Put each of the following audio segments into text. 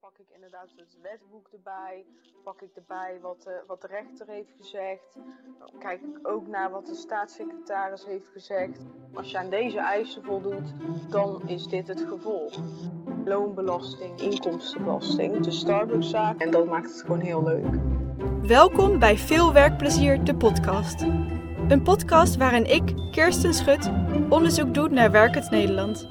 pak ik inderdaad het wetboek erbij. Pak ik erbij wat, uh, wat de rechter heeft gezegd. Kijk ik ook naar wat de staatssecretaris heeft gezegd. Als je aan deze eisen voldoet, dan is dit het gevolg. Loonbelasting, inkomstenbelasting, de Starbucks-zaak. En dat maakt het gewoon heel leuk. Welkom bij Veel Werkplezier, de podcast. Een podcast waarin ik, Kirsten Schut, onderzoek doe naar werkend Nederland.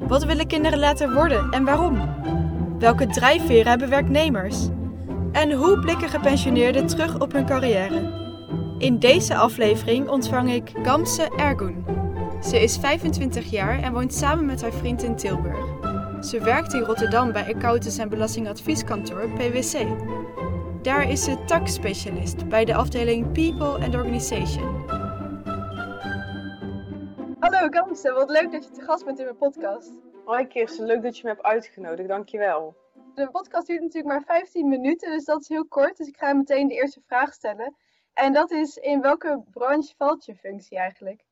Wat willen kinderen later worden en waarom? Welke drijfveren hebben werknemers? En hoe blikken gepensioneerden terug op hun carrière? In deze aflevering ontvang ik Gamse Ergun. Ze is 25 jaar en woont samen met haar vriend in Tilburg. Ze werkt in Rotterdam bij Accountants en Belastingadvieskantoor PwC. Daar is ze tax-specialist bij de afdeling People and Organization. Hallo Gamse, wat leuk dat je te gast bent in mijn podcast. Hoi Kirsten, leuk dat je me hebt uitgenodigd, dankjewel. De podcast duurt natuurlijk maar 15 minuten, dus dat is heel kort. Dus ik ga meteen de eerste vraag stellen. En dat is, in welke branche valt je functie eigenlijk?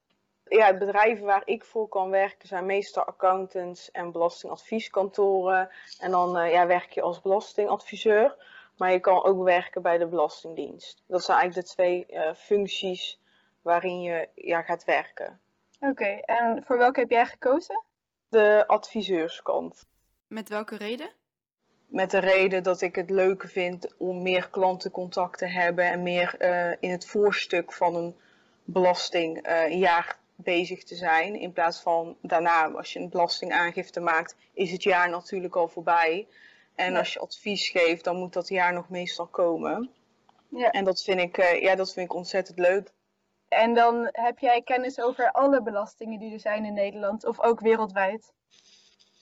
Ja, bedrijven waar ik voor kan werken zijn meestal accountants en belastingadvieskantoren. En dan uh, ja, werk je als belastingadviseur. Maar je kan ook werken bij de Belastingdienst. Dat zijn eigenlijk de twee uh, functies waarin je ja, gaat werken. Oké, en voor welke heb jij gekozen? De adviseurskant. Met welke reden? Met de reden dat ik het leuker vind om meer klantencontact te hebben en meer uh, in het voorstuk van een belastingjaar uh, bezig te zijn. In plaats van daarna, als je een belastingaangifte maakt, is het jaar natuurlijk al voorbij. En ja. als je advies geeft, dan moet dat jaar nog meestal komen. Ja. En dat vind, ik, uh, ja, dat vind ik ontzettend leuk. En dan heb jij kennis over alle belastingen die er zijn in Nederland of ook wereldwijd?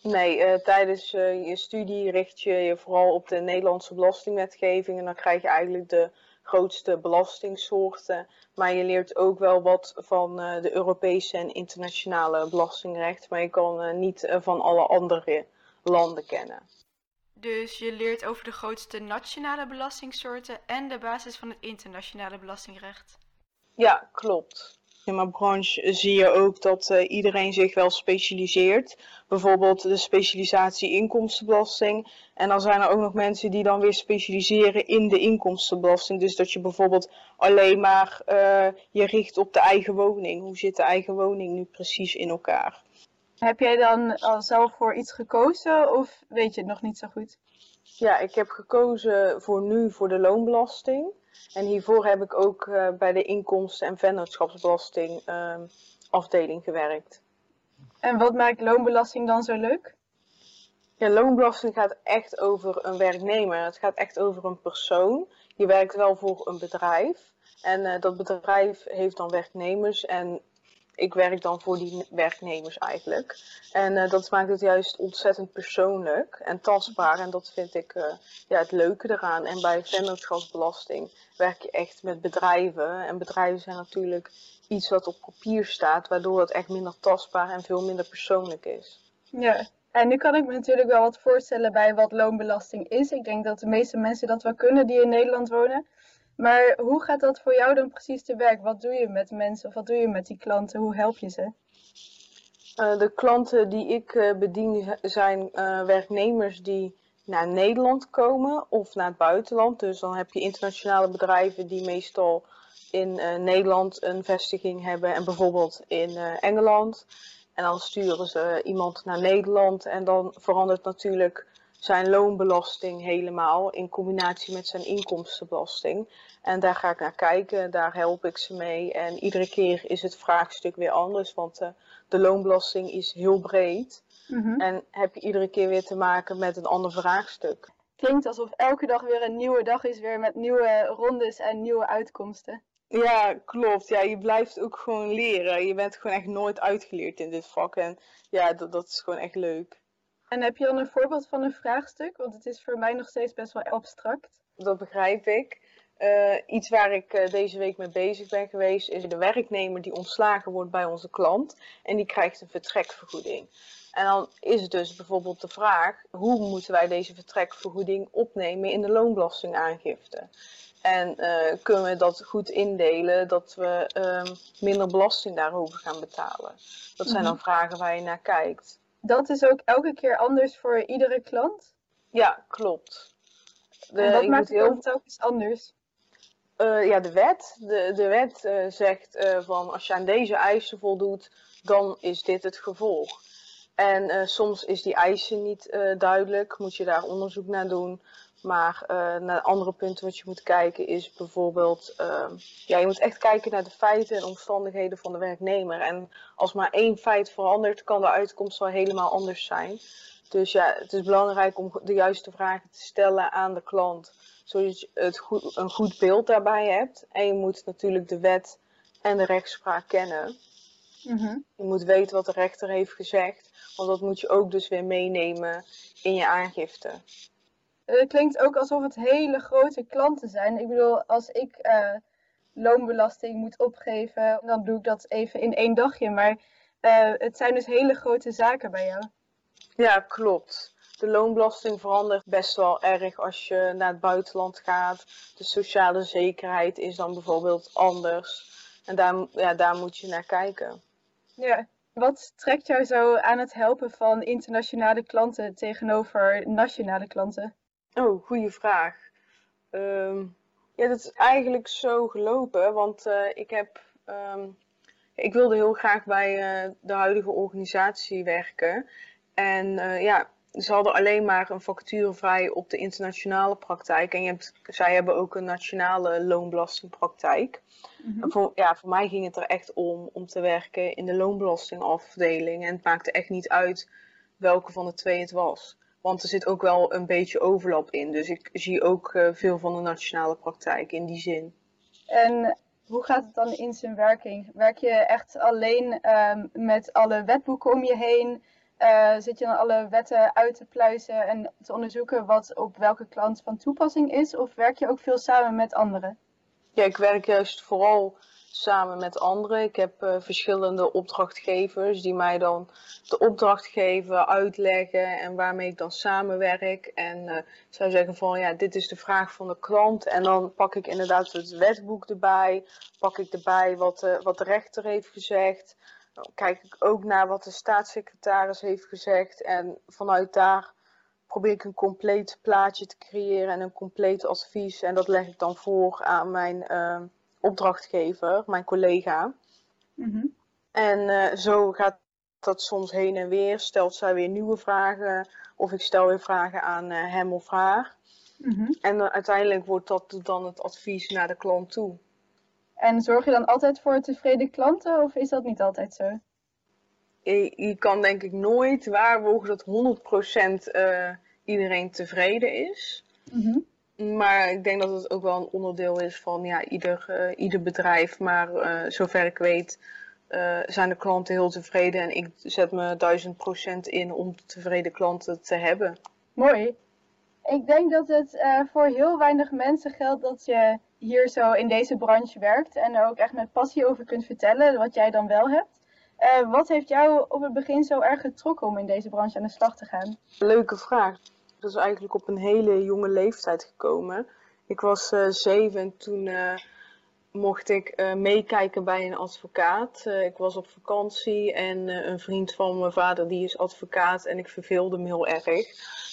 Nee, uh, tijdens uh, je studie richt je je vooral op de Nederlandse belastingwetgeving en dan krijg je eigenlijk de grootste belastingsoorten. Maar je leert ook wel wat van uh, de Europese en internationale belastingrecht, maar je kan niet van alle andere landen kennen. Dus je leert over de grootste nationale belastingsoorten en de basis van het internationale belastingrecht? Ja, klopt. In mijn branche zie je ook dat uh, iedereen zich wel specialiseert. Bijvoorbeeld de specialisatie inkomstenbelasting. En dan zijn er ook nog mensen die dan weer specialiseren in de inkomstenbelasting. Dus dat je bijvoorbeeld alleen maar uh, je richt op de eigen woning. Hoe zit de eigen woning nu precies in elkaar? Heb jij dan al zelf voor iets gekozen of weet je het nog niet zo goed? Ja, ik heb gekozen voor nu voor de loonbelasting. En hiervoor heb ik ook uh, bij de inkomsten- en vennootschapsbelasting uh, afdeling gewerkt. En wat maakt loonbelasting dan zo leuk? Ja, loonbelasting gaat echt over een werknemer. Het gaat echt over een persoon. Je werkt wel voor een bedrijf. En uh, dat bedrijf heeft dan werknemers. En ik werk dan voor die werknemers eigenlijk. En uh, dat maakt het juist ontzettend persoonlijk en tastbaar. En dat vind ik uh, ja, het leuke eraan. En bij vennootschapsbelasting werk je echt met bedrijven. En bedrijven zijn natuurlijk iets wat op papier staat, waardoor het echt minder tastbaar en veel minder persoonlijk is. Ja, en nu kan ik me natuurlijk wel wat voorstellen bij wat loonbelasting is. Ik denk dat de meeste mensen dat wel kunnen die in Nederland wonen. Maar hoe gaat dat voor jou dan precies te werk? Wat doe je met mensen of wat doe je met die klanten? Hoe help je ze? Uh, de klanten die ik uh, bedien zijn uh, werknemers die naar Nederland komen of naar het buitenland. Dus dan heb je internationale bedrijven die meestal in Nederland een vestiging hebben en bijvoorbeeld in Engeland. En dan sturen ze iemand naar Nederland en dan verandert natuurlijk zijn loonbelasting helemaal in combinatie met zijn inkomstenbelasting. En daar ga ik naar kijken, daar help ik ze mee. En iedere keer is het vraagstuk weer anders, want uh, de loonbelasting is heel breed. Mm -hmm. En heb je iedere keer weer te maken met een ander vraagstuk. Klinkt alsof elke dag weer een nieuwe dag is, weer met nieuwe rondes en nieuwe uitkomsten. Ja, klopt. Ja, je blijft ook gewoon leren. Je bent gewoon echt nooit uitgeleerd in dit vak. En ja, dat, dat is gewoon echt leuk. En heb je dan een voorbeeld van een vraagstuk? Want het is voor mij nog steeds best wel abstract. Dat begrijp ik. Uh, iets waar ik uh, deze week mee bezig ben geweest, is de werknemer die ontslagen wordt bij onze klant en die krijgt een vertrekvergoeding. En dan is het dus bijvoorbeeld de vraag, hoe moeten wij deze vertrekvergoeding opnemen in de loonbelastingaangifte? En uh, kunnen we dat goed indelen dat we um, minder belasting daarover gaan betalen? Dat zijn dan vragen waar je naar kijkt. Dat is ook elke keer anders voor iedere klant? Ja, klopt. De, en wat maakt het dan telkens anders? Eh, ja, de wet. De, de wet eh, zegt eh, van als je aan deze eisen voldoet, dan is dit het gevolg. En soms is die eisen niet duidelijk, moet je daar onderzoek naar doen. Maar naar andere punten wat je moet kijken is bijvoorbeeld, ehm, ja, je moet echt kijken naar de feiten en omstandigheden van de werknemer. En als maar één feit verandert, kan de uitkomst wel helemaal anders zijn. Dus ja, het is belangrijk om de juiste vragen te stellen aan de klant zodat je het goed, een goed beeld daarbij hebt. En je moet natuurlijk de wet en de rechtspraak kennen. Mhm. Je moet weten wat de rechter heeft gezegd, want dat moet je ook dus weer meenemen in je aangifte. Het klinkt ook alsof het hele grote klanten zijn. Ik bedoel, als ik uh, loonbelasting moet opgeven, dan doe ik dat even in één dagje. Maar uh, het zijn dus hele grote zaken bij jou. Ja, klopt. De loonbelasting verandert best wel erg als je naar het buitenland gaat. De sociale zekerheid is dan bijvoorbeeld anders. En daar, ja, daar moet je naar kijken. Ja, wat trekt jou zo aan het helpen van internationale klanten tegenover nationale klanten? Oh, goede vraag. Ehm, ja, dat is eigenlijk zo gelopen, want uh, ik heb. Um, ik wilde heel graag bij uh, de huidige organisatie werken. En uh, ja, ze hadden alleen maar een vacature vrij op de internationale praktijk. En je hebt, zij hebben ook een nationale loonbelastingpraktijk. Mm voor, ja, voor mij ging het er echt om om te werken in de loonbelastingafdeling. En het maakte echt niet uit welke van de twee het was. Want er zit ook wel een beetje overlap in. Dus ik zie ook uh, veel van de nationale praktijk in die zin. En hoe gaat het dan in zijn werking? Werk je echt alleen uh, met alle wetboeken om je heen? uh, zit je dan alle wetten uit te pluizen en te onderzoeken wat op welke klant van toepassing is? Of werk je ook veel samen met anderen? Ja, ik werk juist vooral samen met anderen. Ik heb uh, verschillende opdrachtgevers die mij dan de opdracht geven, uitleggen en waarmee ik dan samenwerk. En uh, zeggen van ja, dit is de vraag van de klant. En dan pak ik inderdaad het wetboek erbij, pak ik erbij wat, uh, wat de rechter heeft gezegd kijk ik ook naar wat de staatssecretaris heeft gezegd. En vanuit daar probeer ik een compleet plaatje te creëren en een compleet advies. En dat leg ik dan voor aan mijn uh, opdrachtgever, mijn collega. Mm -hmm. En uh, zo gaat dat soms heen en weer. Stelt zij weer nieuwe vragen of ik stel weer vragen aan uh, hem of haar. Mm -hmm. En uiteindelijk wordt dat dan het advies naar de klant toe. En zorg je dan altijd voor tevreden klanten of is dat niet altijd zo? Je, je kan denk ik nooit waarborgen dat 100% uh, iedereen tevreden is. Mm -hmm. Maar ik denk dat het ook wel een onderdeel is van ja, ieder, uh, ieder bedrijf. Maar uh, zover ik weet zijn de klanten heel tevreden. En ik zet me 1000% in om tevreden klanten te hebben. Mooi. Ik denk dat het uh, voor heel weinig mensen geldt dat je hier zo in deze branche werkt en er ook echt met passie over kunt vertellen, wat jij dan wel hebt. Uh, wat heeft jou op het begin zo erg getrokken om in deze branche aan de slag te gaan? Leuke vraag. Dat is eigenlijk op een hele jonge leeftijd gekomen. Ik was uh, zeven en toen mocht ik uh, meekijken bij een advocaat. Ik was op vakantie en een vriend van mijn vader die is advocaat en ik verveelde me heel erg.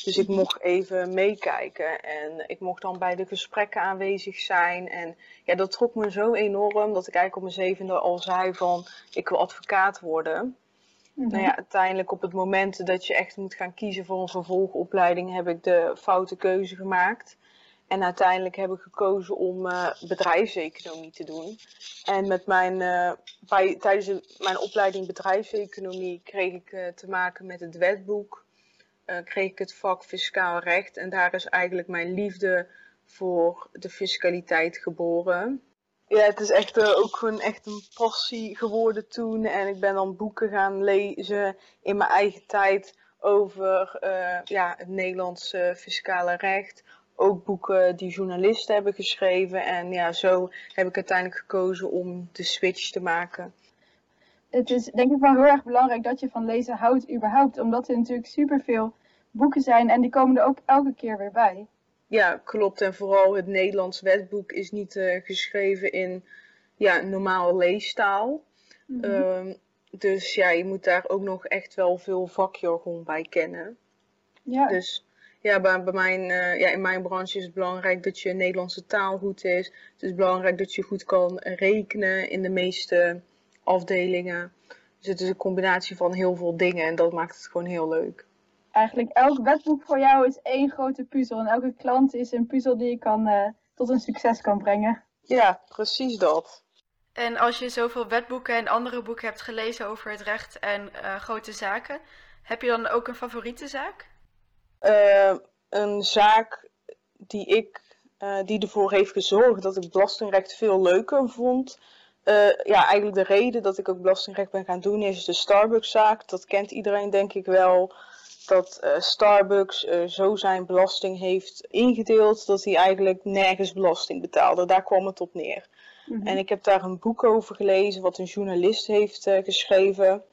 Dus ik mocht even meekijken en ik mocht dan bij de gesprekken aanwezig zijn. En ja, dat trok me zo enorm dat ik eigenlijk op mijn zevende al zei van ik wil advocaat worden. Mhm. Nou ja, uiteindelijk op het moment dat je echt moet gaan kiezen voor een vervolgopleiding heb ik de foute keuze gemaakt. En uiteindelijk heb ik gekozen om uh, bedrijfseconomie te doen. En met mijn, uh, bij, tijdens de, mijn opleiding bedrijfseconomie kreeg ik uh, te maken met het wetboek. kreeg ik het vak fiscaal recht. En daar is eigenlijk mijn liefde voor de fiscaliteit geboren. Ja, het is echt ook gewoon echt een passie geworden toen. En ik ben dan boeken gaan lezen in mijn eigen tijd over ja, het Nederlandse fiscale recht ook boeken die journalisten hebben geschreven. En ja, zo heb ik uiteindelijk gekozen om de switch te maken. Het is denk ik wel heel erg belangrijk dat je van lezen houdt überhaupt. Omdat er natuurlijk superveel boeken zijn en die komen er ook elke keer weer bij. Ja, klopt. En vooral het Nederlands wetboek is niet uh, geschreven in ja, normale leestaal. Mhm. Um, dus ja, je moet daar ook nog echt wel veel vakjargon bij kennen. Ja. Dus ja, bij, bij mijn, eh, ja, in mijn branche is het belangrijk dat je Nederlandse taal goed is. Het is belangrijk dat je goed kan rekenen in de meeste afdelingen. Dus het is een combinatie van heel veel dingen en dat maakt het gewoon heel leuk. Eigenlijk elk wetboek voor jou is één grote puzzel. En elke klant is een puzzel die je kan, uh, tot een succes kan brengen. Ja, precies dat. En als je zoveel wetboeken en andere boeken hebt gelezen over het recht en uh, grote zaken, heb je dan ook een favoriete zaak? Uh, een zaak die, ik, uh, die ervoor heeft gezorgd dat ik belastingrecht veel leuker vond. ja, eigenlijk de reden dat ik ook belastingrecht ben gaan doen is de Starbucks-zaak. Dat kent iedereen denk ik wel. Dat Starbucks zo zijn belasting heeft ingedeeld dat hij eigenlijk nergens belasting betaalde. Daar kwam het op neer. Mhm. En ik heb daar een boek over gelezen wat een journalist heeft uh, geschreven.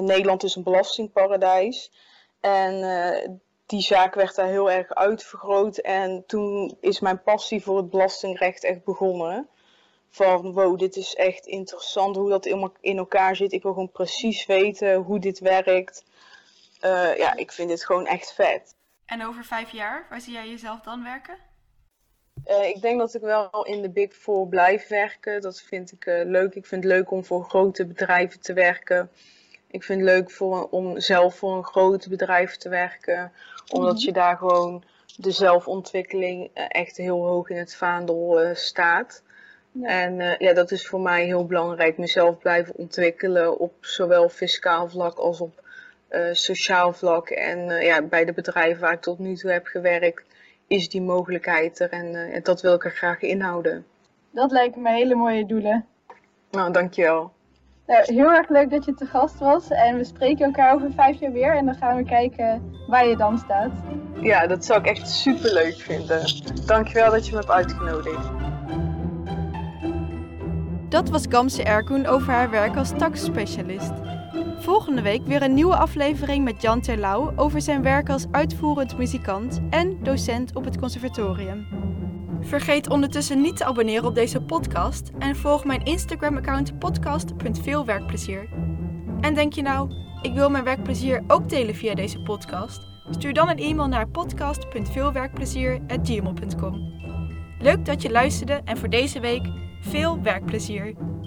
Nederland is een belastingparadijs. En die zaak werd daar heel erg uitvergroot. En toen is mijn passie voor het belastingrecht echt begonnen. Van wow, dit is echt interessant hoe dat in elkaar zit. Ik wil gewoon precies weten hoe dit werkt. Ja, ik vind dit gewoon echt vet. En over vijf jaar, waar zie jij jezelf dan werken? Uh, ik denk dat ik wel in de Big Four blijf werken. Dat vind ik uh, leuk. Ik vind het leuk om voor grote bedrijven te werken. Ik vind het leuk voor, om zelf voor een groot bedrijf te werken. Omdat mhm. je daar gewoon de zelfontwikkeling echt heel hoog in het vaandel staat. Ja. En ja, dat is voor mij heel belangrijk. Mezelf blijven ontwikkelen op zowel fiscaal vlak als op sociaal vlak. En ja, bij de bedrijven waar ik tot nu toe heb gewerkt is die mogelijkheid er en uh, dat wil ik er graag inhouden. Dat lijken me hele mooie doelen. Nou, dankjewel. Nou, heel erg leuk dat je te gast was en we spreken elkaar over vijf jaar weer en dan gaan we kijken waar je dan staat. Ja, dat zou ik echt super leuk vinden. Dankjewel dat je me hebt uitgenodigd. Dat was Gamse Erkoen over haar werk als taxspecialist. Volgende week weer een nieuwe aflevering met Jan Terlouw over zijn werk als uitvoerend muzikant en docent op het conservatorium. Vergeet ondertussen niet te abonneren op deze podcast en volg mijn Instagram-account podcast.veelwerkplezier. En denk je nou, ik wil mijn werkplezier ook delen via deze podcast? Stuur dan een e-mail naar podcast.veelwerkplezier.gmail.com. Leuk dat je luisterde en voor deze week veel werkplezier!